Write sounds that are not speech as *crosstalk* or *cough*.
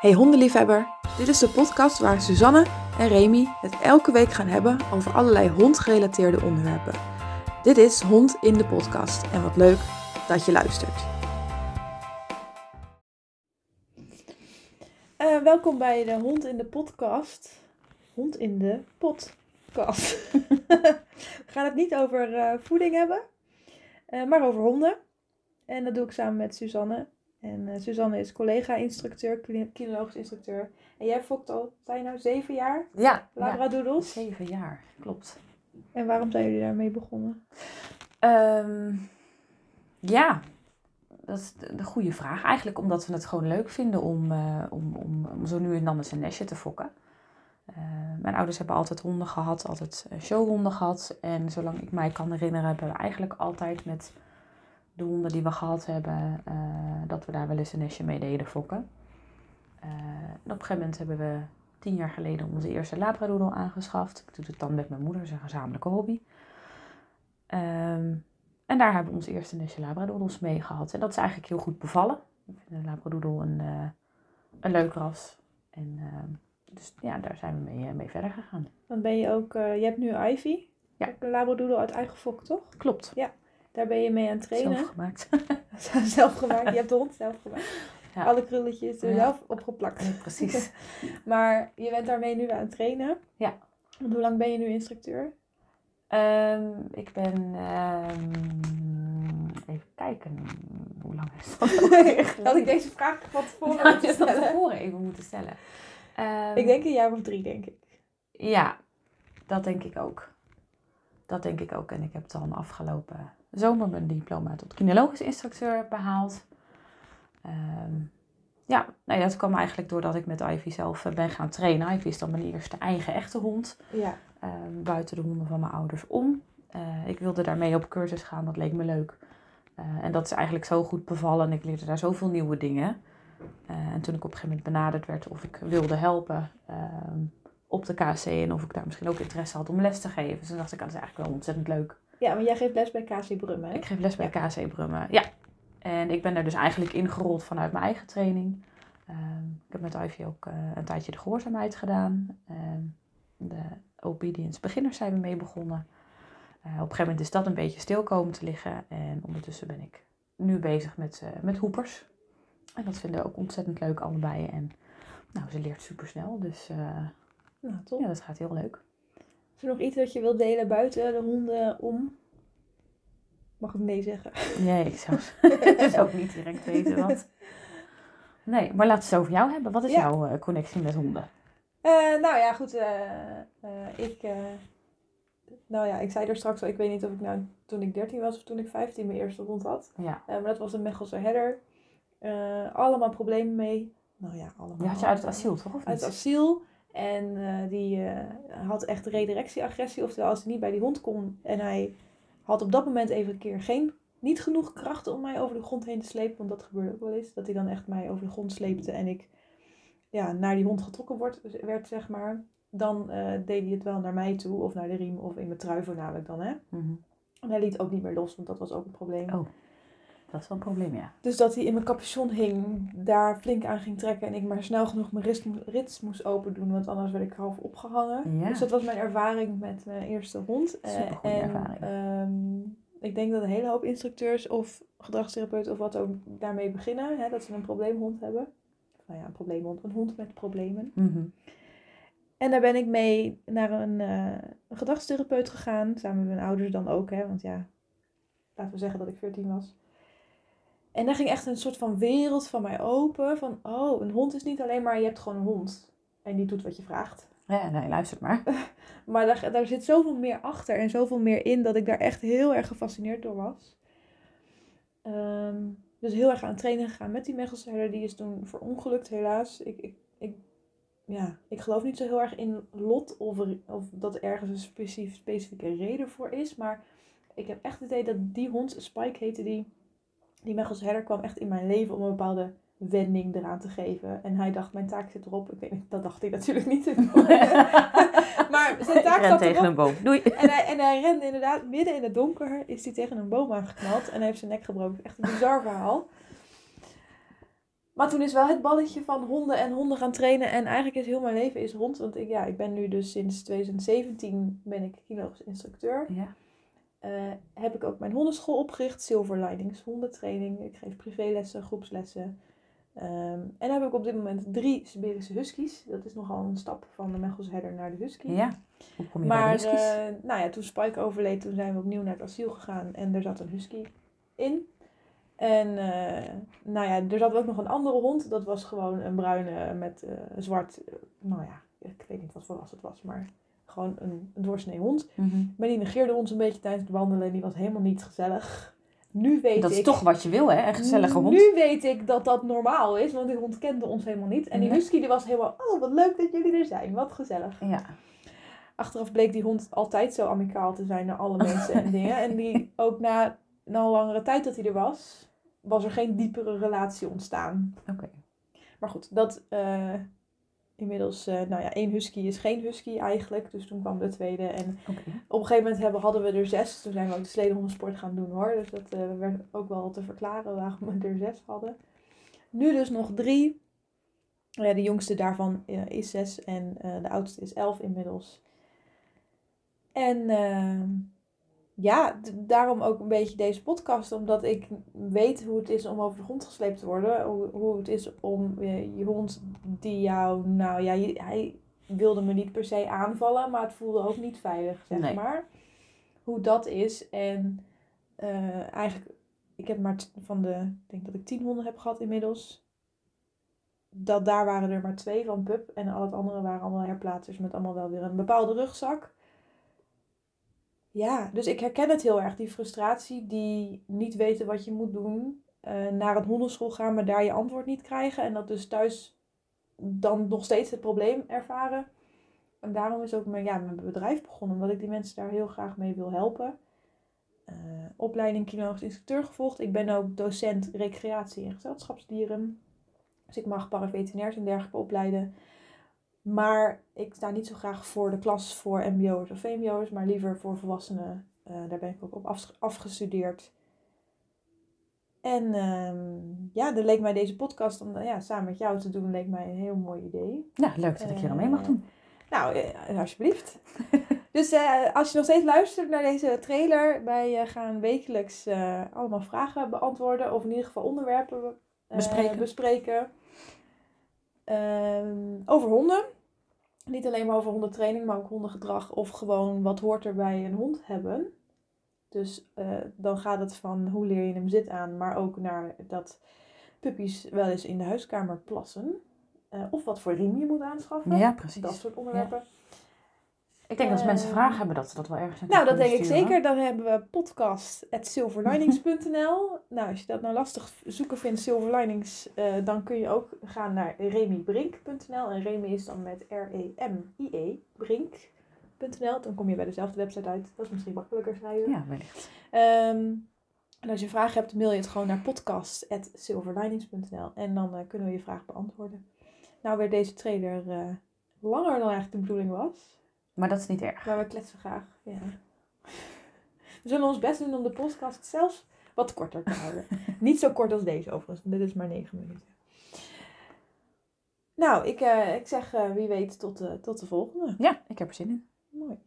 Hey hondenliefhebber, dit is de podcast waar Suzanne en Remy het elke week gaan hebben over allerlei hondgerelateerde onderwerpen. Dit is Hond in de podcast en wat leuk dat je luistert. Eh, welkom bij de Hond in de podcast. Hond in de podcast. *laughs* We gaan het niet over eh, voeding hebben, eh, maar over honden. En dat doe ik samen met Suzanne. En eh, Suzanne is collega-instructeur, kinologisch instructeur. En jij fokt al, zijn je nou zeven jaar Ja, ja, labradoodles? zeven jaar, klopt. En waarom zijn jullie daarmee begonnen? Ehm, ja, dat is de, de goede vraag. Eigenlijk omdat we het gewoon leuk vinden om, eh, om, om, om zo nu en dan eens een nestje te fokken. Eh, mijn ouders hebben altijd honden gehad, altijd showhonden gehad. En zolang ik mij kan herinneren, hebben we eigenlijk altijd met de honden die we gehad hebben, eh, dat we daar wel eens een nestje mee deden fokken. Eh, en op een gegeven moment hebben we tien jaar geleden onze eerste labradoodle aangeschaft. Ik doe het dan met mijn moeder, dat is een gezamenlijke hobby. Ehm, en daar hebben we onze eerste nestje labradoodles mee gehad. En dat is eigenlijk heel goed bevallen. Ik vind de labradoodle een, eh, een leuk ras. En ehm, dus ja, daar zijn we mee, mee verder gegaan. Dan ben je ook, je hebt nu Ivy. Ja. Een labradoodle uit eigen fok, toch? Klopt. Daar ben je mee aan het trainen. Zelf gemaakt. *laughs* zelf gemaakt. Je hebt de hond zelf gemaakt. *laughs* Ja. Alle krulletjes er zelf opgeplakt. Ja, precies. *laughs* Maar je bent daarmee nu aan het trainen. Ja. Want hoe lang ben je nu instructeur? Ehm, ik ben. ehm, even kijken. Hoe lang is dat? Had ik deze vraag van tevoren moeten stellen? even moeten stellen. Ehm, Ik denk een jaar of drie, denk ik. Ja, dat denk ik ook. Dat denk ik ook. En ik heb dan afgelopen zomer mijn diploma tot kinologisch instructeur behaald. Ehm, ja, ja, dat kwam eigenlijk doordat ik met Ivy zelf eh, ben gaan trainen. Ivy is dan mijn eerste eigen echte hond. Ja. ehm, buiten de honden van mijn ouders om. Eh, ik wilde daarmee op cursus gaan, dat leek me leuk. Eh, en dat is eigenlijk zo goed bevallen en ik leerde daar zoveel nieuwe dingen. En toen ik op een gegeven moment benaderd werd of ik wilde helpen ehm, op de KC en of ik daar misschien ook interesse had om les te geven. Dus toen dacht ik, ah, dat is eigenlijk wel ontzettend leuk. Ja, maar jij geeft les bij KC Brummen, hè? Ik geef les bij KC Brummen. Ja. En ik ben daar dus eigenlijk ingerold vanuit mijn eigen training. Ehm, ik heb met Ivy ook eh, een tijdje de gehoorzaamheid gedaan. Ehm, de obedience beginners zijn we mee begonnen. Eh, op een gegeven moment is dat een beetje stil komen te liggen. En ondertussen ben ik nu bezig met, eh, met hoepers. En dat vinden we ook ontzettend leuk allebei. En nou, ze leert super snel. Dus Nou, ja, dat gaat heel leuk. Is er nog iets wat je wilt delen buiten de honden om? Mag ik nee zeggen? Nee, ik zou, *laughs* *laughs* zou ook niet direct weten wat. Nee, maar laten we het over jou hebben. Wat is Ja. jouw eh, connectie met honden? Eh, nou ja, goed. eh, ik, nou ja, ik zei er straks al, ik weet niet of ik nou toen ik 13 was of toen ik 15 mijn eerste hond had. Ja. Maar dat was een Mechelse herder. Allemaal problemen mee. Nou ja, allemaal. Die had je uit het asiel, toch? Of Uit het asiel. En die had echt redirectieagressie. Oftewel, als hij niet bij die hond kon en hij had op dat moment even een keer geen, niet genoeg krachten om mij over de grond heen te slepen. Want dat gebeurde ook wel eens. Dat hij dan echt mij over de grond sleepte en ik ja, naar die hond getrokken wordt, werd, zeg maar. Dan eh, deed hij het wel naar mij toe of naar de riem of in mijn trui voornamelijk dan. Hè? Mhm. En hij liet ook niet meer los, want dat was ook een probleem. Oh. Dat is wel een probleem, ja. Dus dat hij in mijn capuchon hing, daar flink aan ging trekken en ik maar snel genoeg mijn rits, rits moest open doen, want anders werd ik half opgehangen. Ja. Dus dat was mijn ervaring met mijn eerste hond. Eh, Supergoeie en ervaring. ehm, ik denk dat een hele hoop instructeurs of gedragstherapeuten of wat ook daarmee beginnen, hè, dat ze een probleemhond hebben. Nou ja, een probleemhond, een hond met problemen. Mhm. En daar ben ik mee naar een, eh, een gedragstherapeut gegaan, samen met mijn ouders dan ook, hè, want ja, laten we zeggen dat ik 14 was. En daar ging echt een soort van wereld van mij open. Van, oh, een hond is niet alleen maar, je hebt gewoon een hond. En die doet wat je vraagt. Ja, nee, luister maar. *laughs* Maar daar, daar zit zoveel meer achter en zoveel meer in dat ik daar echt heel erg gefascineerd door was. Ehm, dus heel erg aan het trainen gegaan met die Mechelse herder. Die is toen verongelukt helaas. Ik, ik, ik, ja, ik geloof niet zo heel erg in lot of, of dat er ergens een specif, specifieke reden voor is. Maar ik heb echt het idee dat die hond, Spike heette die, die Mechelse herder kwam echt in mijn leven om een bepaalde wending eraan te geven. En hij dacht, mijn taak zit erop. Ik weet niet, dat dacht hij natuurlijk niet. *laughs* *laughs* maar zijn Ik taak zat tegen erop. een boom. Doei. *laughs* En hij, en hij rende inderdaad midden in het donker, is hij tegen een boom aangeknald en hij heeft zijn nek gebroken. Echt een bizar verhaal. Maar toen is wel het balletje van honden en honden gaan trainen. En eigenlijk is heel mijn leven is hond. Want ik, ja, ik ben nu dus sinds 2017 ben ik kinologisch instructeur. Ja. Eh, heb ik ook mijn hondenschool opgericht. Silver Linings hondentraining. Ik geef privélessen, groepslessen. Ehm, en heb ik op dit moment drie Siberische huskies. Dat is nogal een stap van de Mechelse herder naar de husky. ja. Hoe kom je Maar de eh, nou ja, toen Spike overleed, toen zijn we opnieuw naar het asiel gegaan. En er zat een husky in. En eh, nou ja, er zat ook nog een andere hond. Dat was gewoon een bruine met eh, zwart. nou ja, ik weet niet wat voor ras het was, maar gewoon een, een doorsnee hond. Mhm. Maar die negeerde ons een beetje tijdens het wandelen. Die was helemaal niet gezellig. Nu weet Dat ik. is toch wat je wil, hè? Een gezellige hond. Nu weet ik dat dat normaal is, want die hond kende ons helemaal niet. En die husky die was helemaal, oh wat leuk dat jullie er zijn, wat gezellig. Ja. Achteraf bleek die hond altijd zo amicaal te zijn naar alle mensen en *laughs* dingen. En die ook na, na een langere tijd dat hij er was, was er geen diepere relatie ontstaan. Oké. Maar goed, dat eh, inmiddels, eh, nou ja, één husky is geen husky eigenlijk. Dus toen kwam de tweede. En op een gegeven moment hebben, hadden we er zes. Toen zijn we ook de sledenhondensport gaan doen hoor. Dus dat eh, werd ook wel te verklaren waarom we er zes hadden. Nu dus nog drie. Ja, de jongste daarvan eh, is zes en de oudste is elf inmiddels. En eh, ja, daarom ook een beetje deze podcast. Omdat ik weet hoe het is om over de grond gesleept te worden. Hoe, hoe het is om eh, je hond die jou, nou ja, je- hij wilde me niet per se aanvallen, maar het voelde ook niet veilig, zeg Nee. maar. Hoe dat is. En eh, eigenlijk, ik heb maar van de, ik denk dat ik tien honden heb gehad inmiddels. Dat daar waren er maar twee van pup. En al het andere waren allemaal herplaatsers met allemaal wel weer een bepaalde rugzak. Ja, dus ik herken het heel erg, die frustratie, die niet weten wat je moet doen. eh, naar een hondenschool gaan, maar daar je antwoord niet krijgen. En dat dus thuis dan nog steeds het probleem ervaren. En daarom is ook mijn, ja, mijn bedrijf begonnen, omdat ik die mensen daar heel graag mee wil helpen. Eh, opleiding kinologisch instructeur gevolgd. Ik ben ook docent recreatie en gezelschapsdieren. Dus ik mag paraveterinairs en dergelijke opleiden. Maar ik sta niet zo graag voor de klas voor mbo'ers of vmbo'ers, maar liever voor volwassenen. Eh, daar ben ik ook op afgestudeerd. En ehm, ja, dan leek mij deze podcast om ja, samen met jou te doen, leek mij een heel mooi idee. Ja, leuk dat ik hier aan mee mag doen. Nou, eh, alsjeblieft. *laughs* dus eh, als je nog steeds luistert naar deze trailer, wij eh, gaan wekelijks eh, allemaal vragen beantwoorden. Of in ieder geval onderwerpen eh, Bespreken. bespreken. Ehm, over honden. Niet alleen maar over hondentraining, maar ook hondengedrag. Of gewoon wat hoort er bij een hond hebben. Dus eh, dan gaat het van hoe leer je hem zit aan, maar ook naar dat puppies wel eens in de huiskamer plassen. Eh, of wat voor riem je moet aanschaffen. Ja, precies. Dat soort onderwerpen. Ik denk dat als mensen Eh, vragen hebben, dat ze dat wel ergens Nou, dat denk ik zeker. Dan hebben we podcast.silverlinings.nl. *laughs* nou, als je dat nou lastig zoeken vindt, Silverlinings, eh, dan kun je ook gaan naar remybrink.nl. En Remy is dan met R-E-M-I-E, brink.nl. Dan kom je bij dezelfde website uit. Dat is misschien makkelijker schrijven. Ja, wellicht. Ehm, en als je vragen hebt, mail je het gewoon naar podcast.silverlinings.nl. En dan eh, kunnen we je vraag beantwoorden. Nou werd deze trailer langer dan eigenlijk de bedoeling was. Maar dat is niet erg. Maar we kletsen graag. Ja. We zullen ons best doen om de podcast zelfs wat korter te houden. *laughs* Niet zo kort als deze overigens, dit is maar 9 minuten. Nou, ik, eh, ik zeg eh, wie weet tot, de tot de volgende. Ja, ik heb er zin in. Mooi.